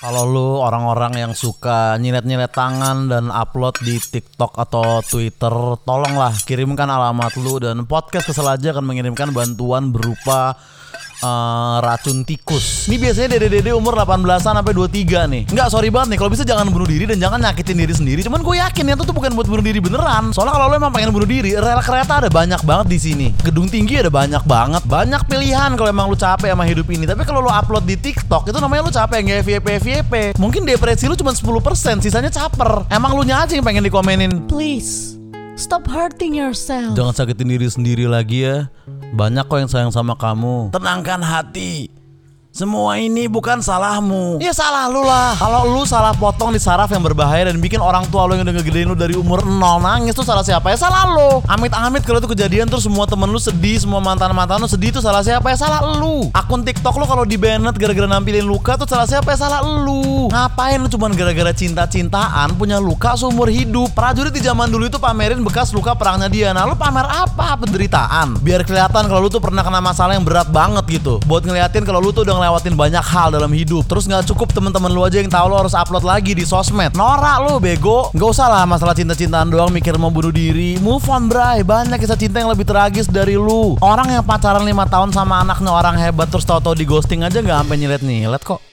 Kalau lu orang-orang yang suka nyilet-nyilet tangan dan upload di TikTok atau Twitter, tolonglah kirimkan alamat lu dan podcast kesel aja akan mengirimkan bantuan berupa eh, racun tikus. Ini biasanya dede-dede umur 18-an sampai 23 nih. Enggak, sorry banget nih. Kalau bisa jangan bunuh diri dan jangan nyakitin diri sendiri. Cuman gue yakin ya itu tuh bukan buat bunuh diri beneran. Soalnya kalau lo emang pengen bunuh diri, rel kereta ada banyak banget di sini. Gedung tinggi ada banyak banget. Banyak pilihan kalau emang lu capek sama hidup ini. Tapi kalau lu upload di TikTok itu namanya lu capek nggak FYP FYP. Mungkin depresi lu cuma 10%, sisanya caper. Emang lu nya aja yang pengen dikomenin. Please, stop hurting yourself. Jangan sakitin diri sendiri lagi ya. Banyak kok yang sayang sama kamu. Tenangkan hati. Semua ini bukan salahmu. Ya salah lu lah. Kalau lu salah potong di saraf yang berbahaya dan bikin orang tua lu yang udah ngegedein lu dari umur 0 nangis tuh salah siapa ya? Salah lu. Amit-amit kalau itu kejadian terus semua temen lu sedih, semua mantan-mantan lu sedih tuh salah siapa ya? Salah lu. Akun TikTok lu kalau di banned gara-gara nampilin luka tuh salah siapa ya? Salah lu. Ngapain lu cuman gara-gara cinta-cintaan punya luka seumur hidup? Prajurit di zaman dulu itu pamerin bekas luka perangnya dia. Nah, lu pamer apa? Penderitaan. Biar kelihatan kalau lu tuh pernah kena masalah yang berat banget gitu. Buat ngeliatin kalau lu tuh udah ngelewatin banyak hal dalam hidup. Terus nggak cukup temen-temen lu aja yang tahu lu harus upload lagi di sosmed. Norak lu bego. Nggak usah lah masalah cinta-cintaan doang mikir mau bunuh diri. Move on, bray. Banyak kisah cinta yang lebih tragis dari lu. Orang yang pacaran 5 tahun sama anaknya orang hebat terus tahu-tahu di ghosting aja nggak sampai nyilet-nyilet kok.